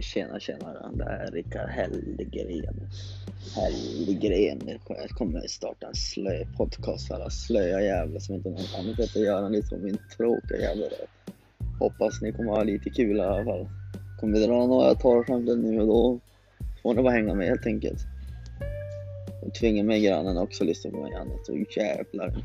Tjena tjena, det här är Rickard Hellgren. Hellgren. Jag kommer starta en slö podcast för alla slöa jävlar som inte har något annat att göra än liksom min tråkiga jävla Hoppas ni kommer ha lite kul i alla fall. Kommer dra några torrskämt nu och då får ni bara hänga med helt enkelt. Och tvinga mig grannen också att lyssna på mig annat. Så jävlar.